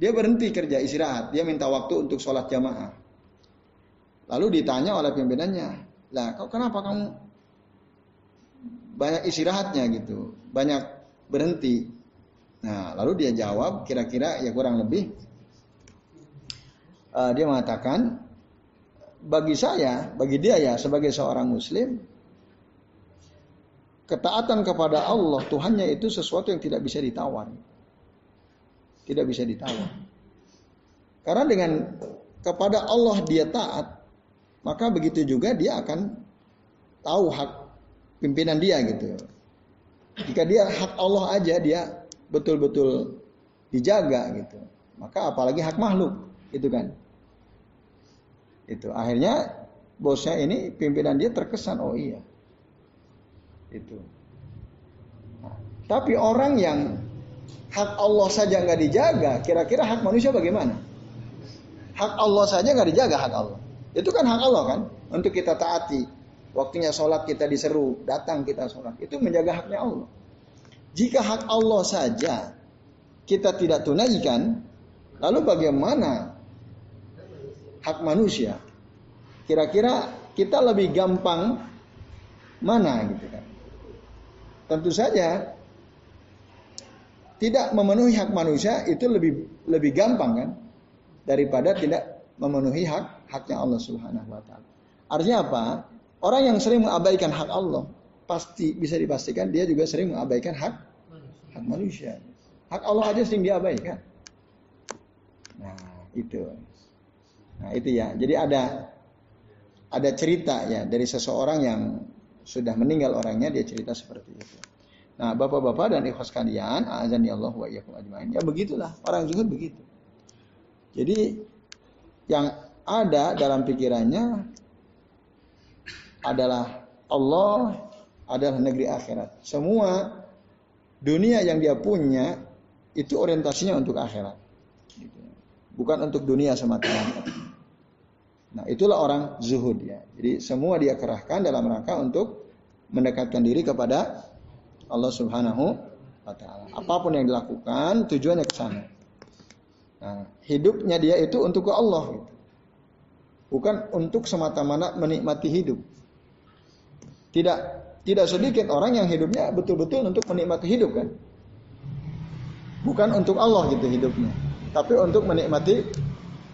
A: dia berhenti kerja istirahat. Dia minta waktu untuk sholat jamaah. Lalu ditanya oleh pimpinannya, lah kau kenapa kamu banyak istirahatnya gitu, banyak berhenti. Nah, lalu dia jawab kira-kira ya kurang lebih uh, dia mengatakan bagi saya, bagi dia ya sebagai seorang muslim ketaatan kepada Allah Tuhannya itu sesuatu yang tidak bisa ditawar. Tidak bisa ditawar. Karena dengan kepada Allah dia taat, maka begitu juga dia akan tahu hak pimpinan dia gitu. Jika dia hak Allah aja dia betul-betul dijaga gitu. Maka apalagi hak makhluk, gitu kan. Itu akhirnya bosnya ini pimpinan dia terkesan oh iya itu. Nah, tapi orang yang hak Allah saja nggak dijaga, kira-kira hak manusia bagaimana? Hak Allah saja nggak dijaga hak Allah. Itu kan hak Allah kan untuk kita taati. Waktunya sholat kita diseru, datang kita sholat. Itu menjaga haknya Allah. Jika hak Allah saja kita tidak tunaikan, lalu bagaimana hak manusia? Kira-kira kita lebih gampang mana gitu kan? Tentu saja tidak memenuhi hak manusia itu lebih lebih gampang kan daripada tidak memenuhi hak haknya Allah Subhanahu wa taala. Artinya apa? Orang yang sering mengabaikan hak Allah pasti bisa dipastikan dia juga sering mengabaikan hak hak manusia. Hak Allah aja sering diabaikan. Nah, itu. Nah, itu ya. Jadi ada ada cerita ya dari seseorang yang sudah meninggal orangnya dia cerita seperti itu. Nah, bapak-bapak dan ikhwas kalian, azan ya Allah wa iyyakum ajmain. Ya begitulah, orang zuhud begitu. Jadi yang ada dalam pikirannya adalah Allah adalah negeri akhirat. Semua dunia yang dia punya itu orientasinya untuk akhirat. Bukan untuk dunia semata-mata. Nah, itulah orang zuhud ya. Jadi semua dia kerahkan dalam rangka untuk mendekatkan diri kepada Allah Subhanahu wa taala. Apa pun yang dilakukan tujuannya ke sana. Nah, hidupnya dia itu untuk ke Allah gitu. Bukan untuk semata-mata menikmati hidup. Tidak tidak sedikit orang yang hidupnya betul-betul untuk menikmati hidup kan. Bukan untuk Allah gitu hidupnya, tapi untuk menikmati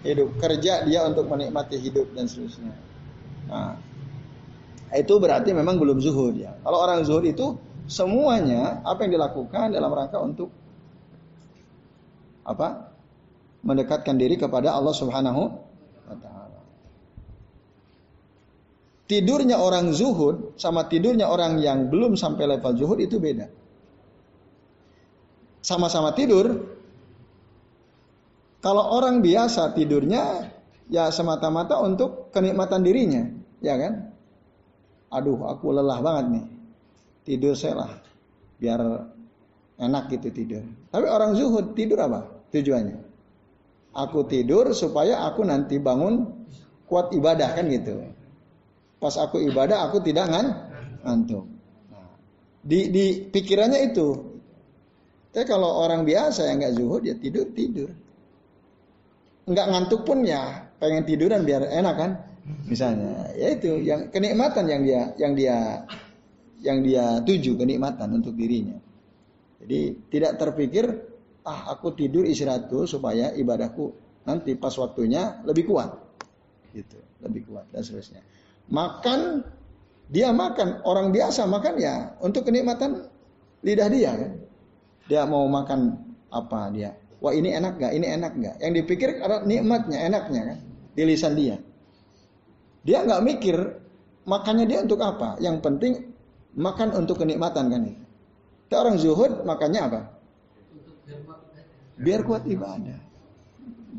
A: hidup, kerja dia untuk menikmati hidup dan seterusnya. Nah, itu berarti memang belum zuhud ya. Kalau orang zuhud itu semuanya apa yang dilakukan dalam rangka untuk apa? Mendekatkan diri kepada Allah Subhanahu wa taala. Tidurnya orang zuhud sama tidurnya orang yang belum sampai level zuhud itu beda. Sama-sama tidur, kalau orang biasa tidurnya ya semata-mata untuk kenikmatan dirinya, ya kan? Aduh, aku lelah banget nih. Tidur saya lah, biar enak gitu tidur. Tapi orang zuhud tidur apa? Tujuannya? Aku tidur supaya aku nanti bangun kuat ibadah kan gitu. Pas aku ibadah aku tidak ngan ngantuk. Nah, di, di pikirannya itu. Tapi kalau orang biasa yang nggak zuhud ya tidur tidur. Nggak ngantuk pun ya pengen tiduran biar enak kan? Misalnya ya itu yang kenikmatan yang dia yang dia yang dia tuju kenikmatan untuk dirinya. Jadi tidak terpikir ah aku tidur istirahat tuh supaya ibadahku nanti pas waktunya lebih kuat. Gitu lebih kuat dan seterusnya makan dia makan orang biasa makan ya untuk kenikmatan lidah dia kan dia mau makan apa dia Wah ini enak gak? Ini enak gak? Yang dipikir karena nikmatnya, enaknya kan di lisan dia. Dia nggak mikir makannya dia untuk apa. Yang penting makan untuk kenikmatan kan itu. orang zuhud makannya apa? Biar kuat ibadah.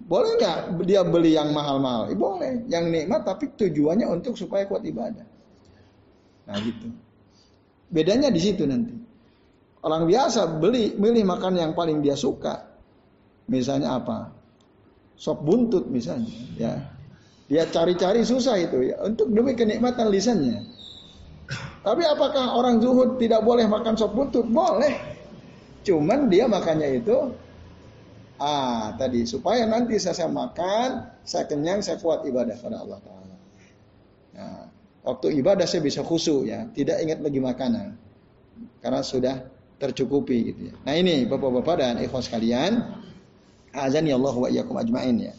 A: Boleh nggak dia beli yang mahal-mahal? Eh, boleh. Yang nikmat tapi tujuannya untuk supaya kuat ibadah. Nah gitu. Bedanya di situ nanti. Orang biasa beli milih makan yang paling dia suka, Misalnya apa? Sop buntut misalnya, ya. Dia cari-cari susah itu ya untuk demi kenikmatan lisannya. Tapi apakah orang zuhud tidak boleh makan sop buntut? Boleh. Cuman dia makannya itu ah tadi supaya nanti saya, saya makan, saya kenyang, saya kuat ibadah pada Allah Taala. Nah, waktu ibadah saya bisa khusyuk ya, tidak ingat lagi makanan karena sudah tercukupi gitu ya. Nah ini bapak-bapak dan ikhwas sekalian, azan ya Allah wa iyyakum ajmain ya.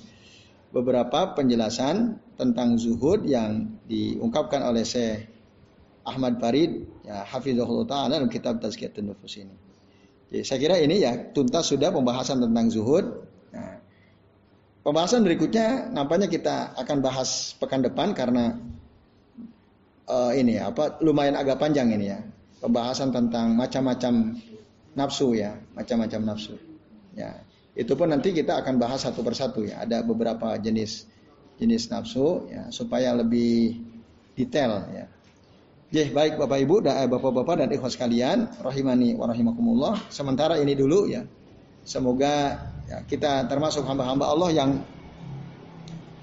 A: Beberapa penjelasan tentang zuhud yang diungkapkan oleh Syekh Ahmad Farid ya hafizahullah taala dalam kitab Tazkiyatun Nufus ini. Jadi saya kira ini ya tuntas sudah pembahasan tentang zuhud. Nah, pembahasan berikutnya nampaknya kita akan bahas pekan depan karena uh, ini apa lumayan agak panjang ini ya pembahasan tentang macam-macam nafsu ya, macam-macam nafsu. Ya, itu pun nanti kita akan bahas satu persatu ya. Ada beberapa jenis jenis nafsu ya supaya lebih detail ya. Jeh, baik Bapak Ibu dan eh, Bapak-bapak dan ikhwas sekalian, rahimani wa rahimakumullah. Sementara ini dulu ya. Semoga ya, kita termasuk hamba-hamba Allah yang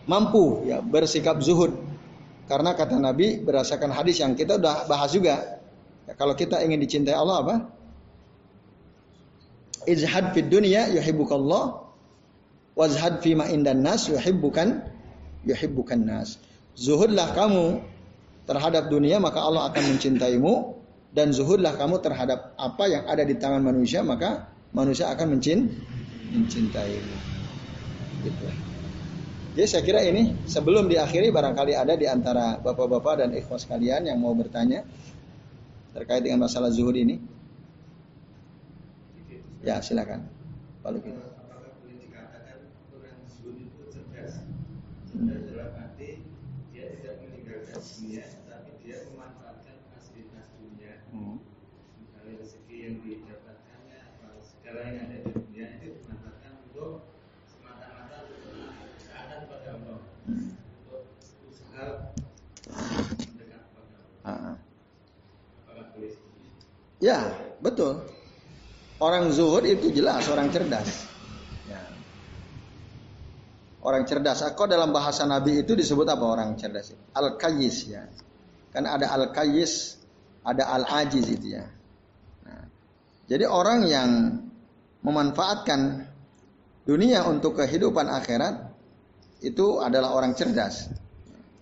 A: mampu ya bersikap zuhud. Karena kata Nabi berdasarkan hadis yang kita udah bahas juga Ya, kalau kita ingin dicintai Allah apa? Izhad fid dunya yuhibbukallah wazhad fi ma indan nas yuhibbukan yuhibbukan nas. Zuhudlah kamu terhadap dunia maka Allah akan mencintaimu dan zuhudlah kamu terhadap apa yang ada di tangan manusia maka manusia akan mencin mencintaimu. Gitu. Jadi saya kira ini sebelum diakhiri barangkali ada di antara bapak-bapak dan ikhwas kalian yang mau bertanya terkait dengan masalah zuhud ini? Ya, silakan. Kita. Apakah boleh dikatakan orang zuhud itu cerdas? Cerdas dalam arti dia tidak meninggalkan dunia, tapi dia memanfaatkan fasilitas dunia. Hmm. Misalnya rezeki yang didapatkannya, segala yang ada di dunia itu dimanfaatkan untuk semata-mata untuk keadaan pada Allah. Hmm. Untuk usaha mendekat pada Allah. Ah. Ya, betul. Orang zuhud itu jelas orang cerdas. Ya. Orang cerdas. Aku dalam bahasa Nabi itu disebut apa orang cerdas? Al kayis ya. Kan ada al kayis, ada al ajiz itu ya. Nah, jadi orang yang memanfaatkan dunia untuk kehidupan akhirat itu adalah orang cerdas.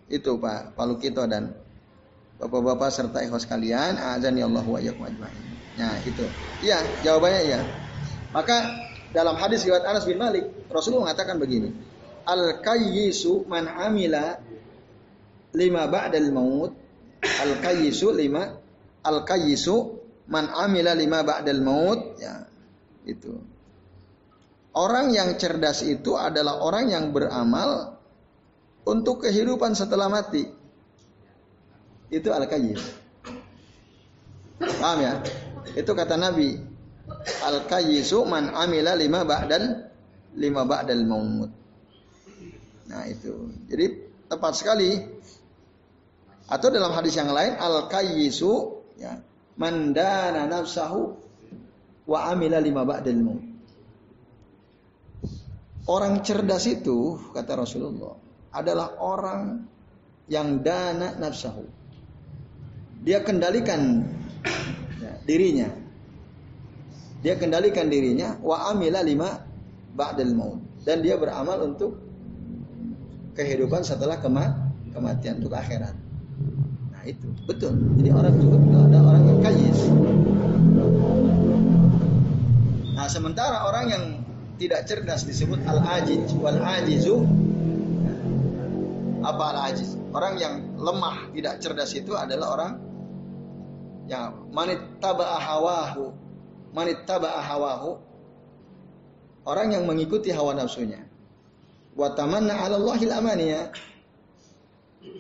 A: Itu Pak Palukito dan Bapak-bapak serta ikhwas kalian, azan ya Allah wa ajmain. Nah, itu. Iya, jawabannya iya. Maka dalam hadis riwayat Anas bin Malik, Rasulullah mengatakan begini. Al kayyisu man amila lima ba'dal maut. Al kayyisu lima al kayyisu man amila lima ba'dal maut. Ya, itu. Orang yang cerdas itu adalah orang yang beramal untuk kehidupan setelah mati. Itu al-kayyis. Paham ya? Itu kata Nabi. Al-kayyisu man amila lima ba'dal lima ba'dal maut. Nah itu. Jadi tepat sekali. Atau dalam hadis yang lain al-kayyisu ya man dana nafsahu wa amila lima ba'dal maut. Orang cerdas itu kata Rasulullah adalah orang yang dana nafsahu dia kendalikan ya, dirinya. Dia kendalikan dirinya wa amila lima ba'dal maut dan dia beramal untuk kehidupan setelah kema kematian untuk akhirat. Nah itu betul. Jadi orang itu ada orang yang kayis. Nah sementara orang yang tidak cerdas disebut al-ajiz wal ajizu apa al-ajiz? Orang yang lemah tidak cerdas itu adalah orang Ya, manit taba'a hawahu. Manit taba'a hawahu. Orang yang mengikuti hawa nafsunya. Wa tamanna 'ala Allahil amaniya.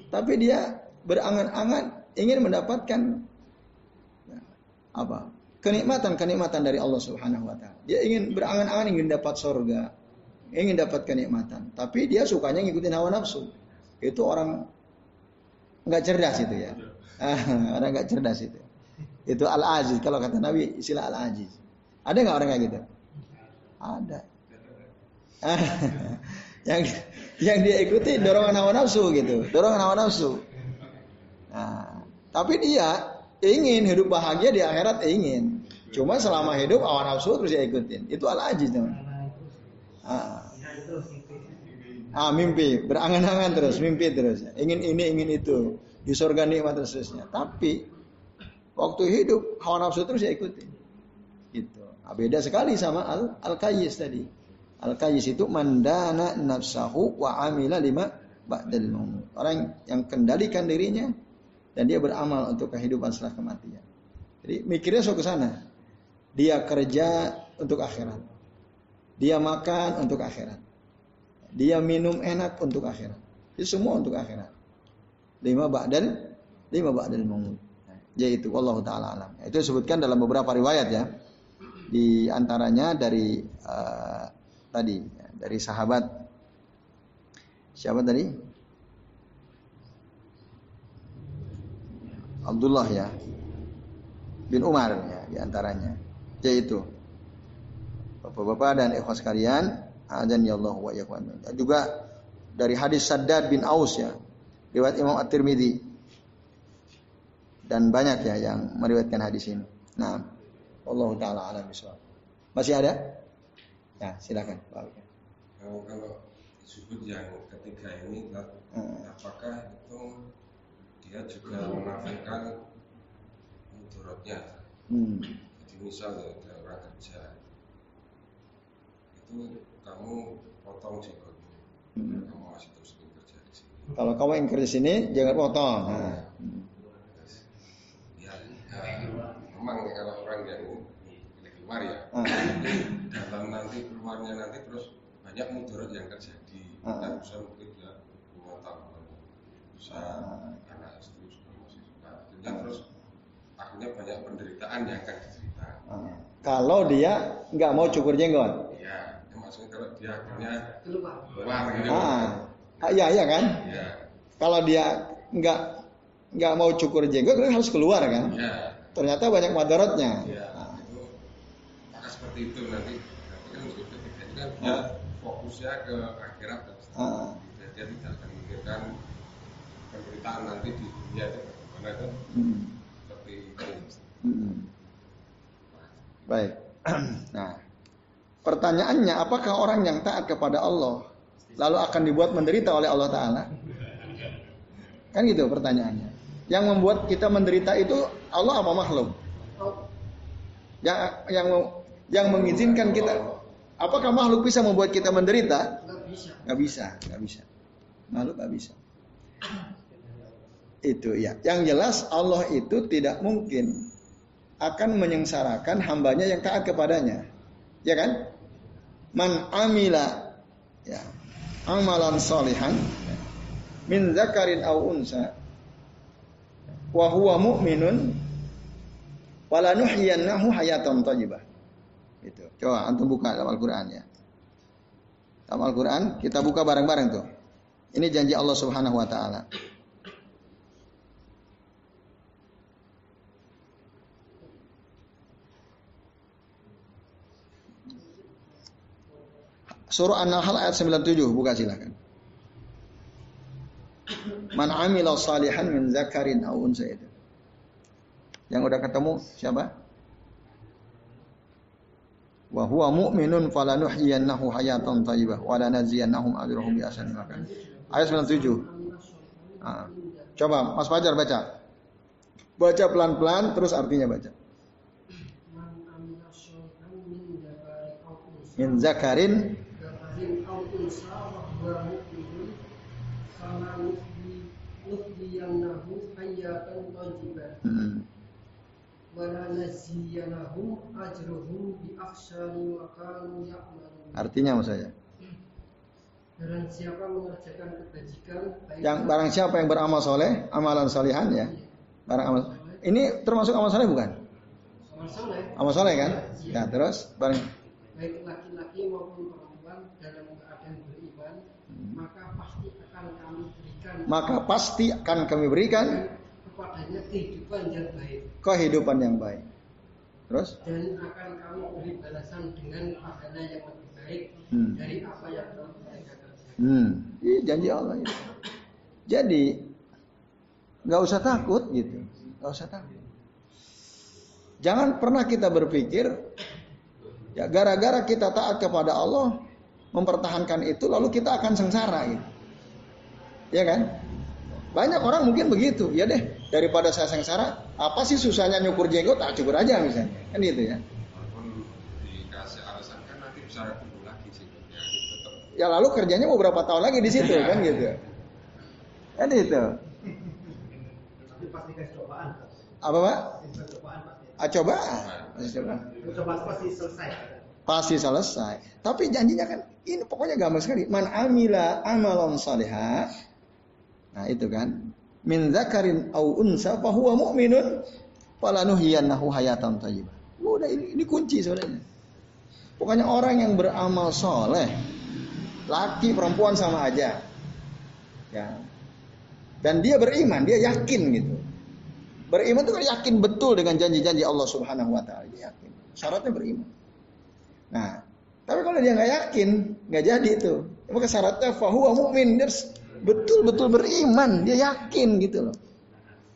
A: Tapi dia berangan-angan ingin mendapatkan ya, apa? Kenikmatan-kenikmatan dari Allah Subhanahu wa taala. Dia ingin berangan-angan ingin dapat surga, ingin dapat kenikmatan, tapi dia sukanya ngikutin hawa nafsu. Itu orang nggak cerdas itu ya. orang nggak cerdas itu. Itu al-aziz. Kalau kata Nabi istilah al-aziz. Ada nggak orang kayak gitu? Ada. yang yang dia ikuti dorongan hawa nafsu gitu, dorongan hawa nafsu. Nah, Tapi dia ingin hidup bahagia di akhirat ingin. Cuma selama hidup awan nafsu terus dia ikutin. Itu al ajiz namanya. Ah. ah mimpi, berangan-angan terus, mimpi terus. Ingin ini, ingin itu. Di surga nikmat terusnya. Tapi waktu hidup hawa nafsu terus dia ikutin. Gitu. Nah, beda sekali sama al al kayis tadi. Al kayis itu mandana nafsahu wa amila lima ba'dal maut. Orang yang kendalikan dirinya dan dia beramal untuk kehidupan setelah kematian. Jadi mikirnya so ke sana. Dia kerja untuk akhirat. Dia makan untuk akhirat. Dia minum enak untuk akhirat. Itu semua untuk akhirat. Lima ba'dal lima ba'dal maut. Yaitu Allah taala alam. Itu disebutkan dalam beberapa riwayat ya. Di antaranya dari uh, tadi dari sahabat siapa tadi? Abdullah ya bin Umar ya di antaranya yaitu Bapak-bapak dan ikhwas sekalian, azan ya Allah wa. Juga dari hadis Saddad bin Aus ya, riwayat Imam At-Tirmidzi. Dan banyak ya yang meriwayatkan hadis ini. Nah, Allah taala alam bisawab. Masih ada? Ya, silakan Pak.
C: Kalau kalau disebut yang ketiga ini hmm. apakah itu dia juga menafikan mudaratnya? Hmm. Jadi misalnya ada orang kerja itu kamu potong jenggotmu hmm. kamu masih terus kerja di sini
A: kalau kamu yang kerja di sini jangan potong nah.
C: Ya, ya memang kalau orang yang keluar ya ah. dalam nanti keluarnya nanti terus banyak mudarat yang terjadi ah. dan bisa mungkin dia dua tahun bisa ah. anak istri sudah masih suka akhirnya terus akhirnya banyak penderitaan yang akan dicerita ah.
A: kalau dia nggak mau cukur jenggot
C: maksudnya kalau dia akhirnya keluar gitu.
A: Ah, ah iya iya kan? Iya. Kalau dia nggak nggak mau cukur jenggot kan harus keluar kan? Iya. Ternyata banyak madaratnya. Iya.
C: Nah. Itu maka seperti itu nanti kan itu kan dia fokusnya ke akhirat ah. Dia tidak akan memikirkan penderitaan nanti di dunia itu bagaimana itu hmm. seperti itu. Hmm.
A: Baik. nah, Pertanyaannya, apakah orang yang taat kepada Allah lalu akan dibuat menderita oleh Allah Taala? Kan gitu pertanyaannya. Yang membuat kita menderita itu Allah apa makhluk? Yang yang yang mengizinkan kita apakah makhluk bisa membuat kita menderita? Gak bisa, gak bisa. Makhluk gak bisa. Itu ya. Yang jelas Allah itu tidak mungkin akan menyengsarakan hambanya yang taat kepadanya. Ya kan? man amila ya amalan salihan min zakarin aw unsa wa huwa mu'minun wala nuhyiyannahu hayatan thayyibah. Itu coba antum buka dalam Al-Qur'an ya. Dalam Al-Qur'an kita buka bareng-bareng tuh. Ini janji Allah Subhanahu wa taala. Surah An-Nahl ayat 97, buka silakan. Man amila salihan min zakarin aw unsa itu. Yang udah ketemu siapa? Wa huwa mu'minun falanuhyiyannahu hayatan thayyibah wa lanaziyannahum ajrahum bi ahsani makan. Ayat 97. Nah, coba Mas Fajar baca. Baca pelan-pelan terus artinya baca. Min zakarin
B: min fala nuhyi nuhyiyannahu hayatan thayyibah wala naziyanahum ajruhum bi ahsani ma kanu ya'malun
A: artinya maksudnya
B: Barang siapa mengerjakan kebajikan
A: yang barang siapa yang beramal soleh amalan solihan ya. Barang amal ini termasuk amal soleh bukan?
B: Amal soleh.
A: Amal soleh kan? Ya, terus barang
B: baik laki-laki maupun dalam keadaan beriman, maka pasti akan kami berikan.
A: Maka pasti akan kami berikan
B: kepadanya kehidupan yang baik.
A: Kehidupan yang baik. Terus?
B: Dan akan kami beri balasan dengan pahala yang lebih baik hmm. dari apa yang telah mereka kerjakan.
A: Hmm, ini janji Allah itu. Jadi nggak usah takut gitu. Gak usah takut. Jangan pernah kita berpikir ya gara-gara kita taat kepada Allah mempertahankan itu lalu kita akan sengsara gitu. Ya kan? Banyak orang mungkin begitu. Ya deh, daripada saya sengsara, apa sih susahnya nyukur jenggot? Tak cukur aja misalnya. Kan gitu ya. dikasih alasan kan nanti bisa lagi sih. Ya, tetap. ya lalu kerjanya mau berapa tahun lagi di situ kan gitu. Kan itu. Tapi pasti kasih cobaan. Apa pak? Ah, coba. Coba. pasti selesai. Pasti selesai. Tapi janjinya kan ini pokoknya gampang sekali. Man amila amalan salihah Nah itu kan. Min zakarin au unsa fahuwa mu'minun falanuhiyannahu hayatan thayyibah. Udah ini, ini kunci sebenarnya. Pokoknya orang yang beramal soleh, laki perempuan sama aja, ya. Dan dia beriman, dia yakin gitu. Beriman itu kan yakin betul dengan janji-janji Allah Subhanahu Wa Taala. Yakin. Syaratnya beriman. Nah, tapi kalau dia nggak yakin, nggak jadi itu. Maka syaratnya fahuwa mu'min. Dia betul-betul beriman, dia yakin gitu loh.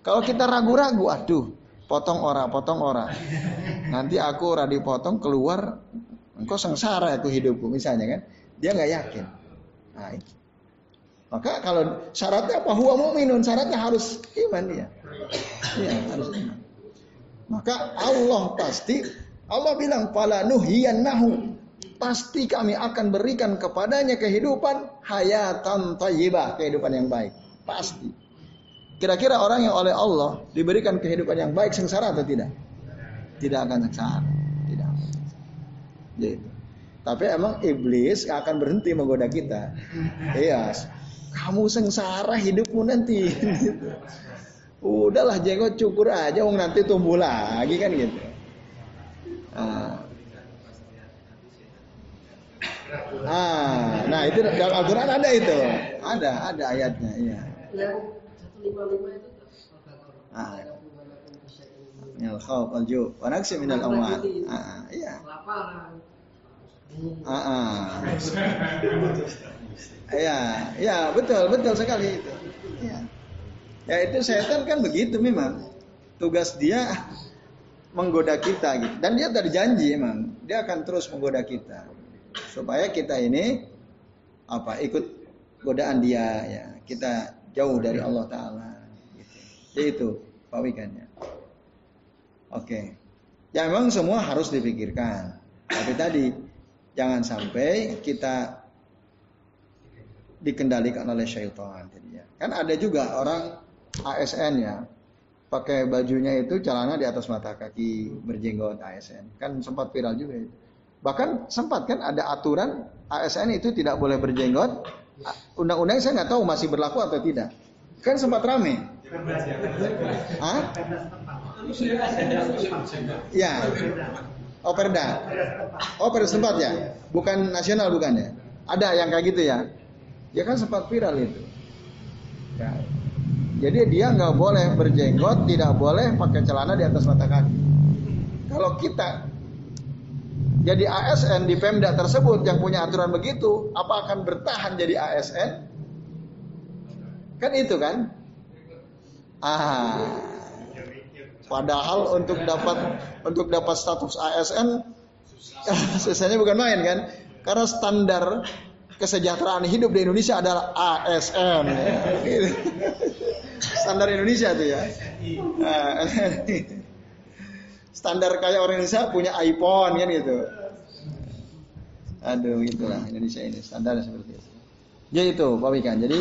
A: Kalau kita ragu-ragu, aduh, potong ora, potong ora. Nanti aku ora dipotong keluar, engkau sengsara aku hidupku misalnya kan. Dia nggak yakin. Nah. Maka kalau syaratnya apa? Huwa mu'minun, syaratnya harus iman dia. Iya, harus iman. Maka Allah pasti Allah bilang pala nuhiyannahu pasti kami akan berikan kepadanya kehidupan hayatan tayyibah, kehidupan yang baik. Pasti. Kira-kira orang yang oleh Allah diberikan kehidupan yang baik sengsara atau tidak? Tidak akan sengsara. Tidak. Gitu. Tapi emang iblis akan berhenti menggoda kita. Iya. Kamu sengsara hidupmu nanti. Udahlah jenggot cukur aja, wong nanti tumbuh lagi kan gitu. Nah, Ah, nah itu dalam Al-Quran ada itu, ada, ada ayatnya, iya. Ah. Minal khawf al ju wa naqsi minal amwal. Ah, iya. Ah, ah. Iya, iya betul, betul sekali itu. Iya. Ya itu setan kan begitu memang. Tugas dia menggoda kita gitu. Dan dia terjanji emang, dia akan terus menggoda kita supaya kita ini apa ikut godaan dia ya. Kita jauh dari Allah Taala. Gitu. jadi itu pawikannya. Oke. Ya memang semua harus dipikirkan. Tapi tadi jangan sampai kita dikendalikan oleh syaitan ya. Kan ada juga orang ASN ya. Pakai bajunya itu celana di atas mata kaki berjenggot ASN kan sempat viral juga itu Bahkan sempat kan ada aturan ASN itu tidak boleh berjenggot. Undang-undang saya nggak tahu masih berlaku atau tidak. Kan sempat rame. Hah? Ya. Oh perda. Oh sempat ya. Bukan nasional bukan ya. Ada yang kayak gitu ya. Ya kan sempat viral itu. Ya. Jadi dia nggak boleh berjenggot, tidak boleh pakai celana di atas mata kaki. Kalau kita jadi ASN di Pemda tersebut yang punya aturan begitu, apa akan bertahan jadi ASN? Kan itu kan? Ah. Padahal untuk dapat untuk dapat status ASN sisanya bukan main kan? Karena standar kesejahteraan hidup di Indonesia adalah ASN. Standar Indonesia tuh ya. Ah, standar kayak orang Indonesia punya iPhone kan gitu. Aduh itulah Indonesia ini standar seperti itu. Ya itu Pak Wikan. Jadi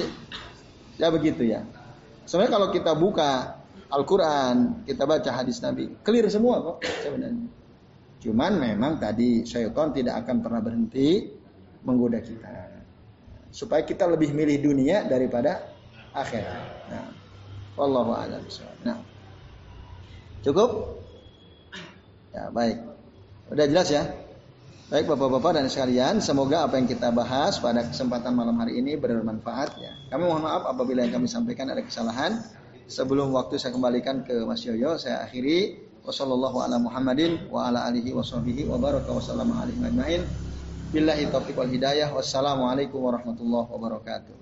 A: ya begitu ya. Sebenarnya kalau kita buka Al-Quran, kita baca hadis Nabi, clear semua kok sebenarnya. Cuman memang tadi syaitan tidak akan pernah berhenti menggoda kita. Supaya kita lebih milih dunia daripada akhirat. Nah, wallahu a'lam Nah. Cukup? Ya, baik. Udah jelas ya? Baik Bapak-bapak dan sekalian, semoga apa yang kita bahas pada kesempatan malam hari ini bermanfaat ya. Kami mohon maaf apabila yang kami sampaikan ada kesalahan. Sebelum waktu saya kembalikan ke Mas Yoyo, saya akhiri wasallallahu ala Muhammadin wa ala alihi wa sahbihi wa baraka wa sallama alaihi ajmain. Billahi taufiq wal hidayah. Wassalamualaikum warahmatullahi wabarakatuh.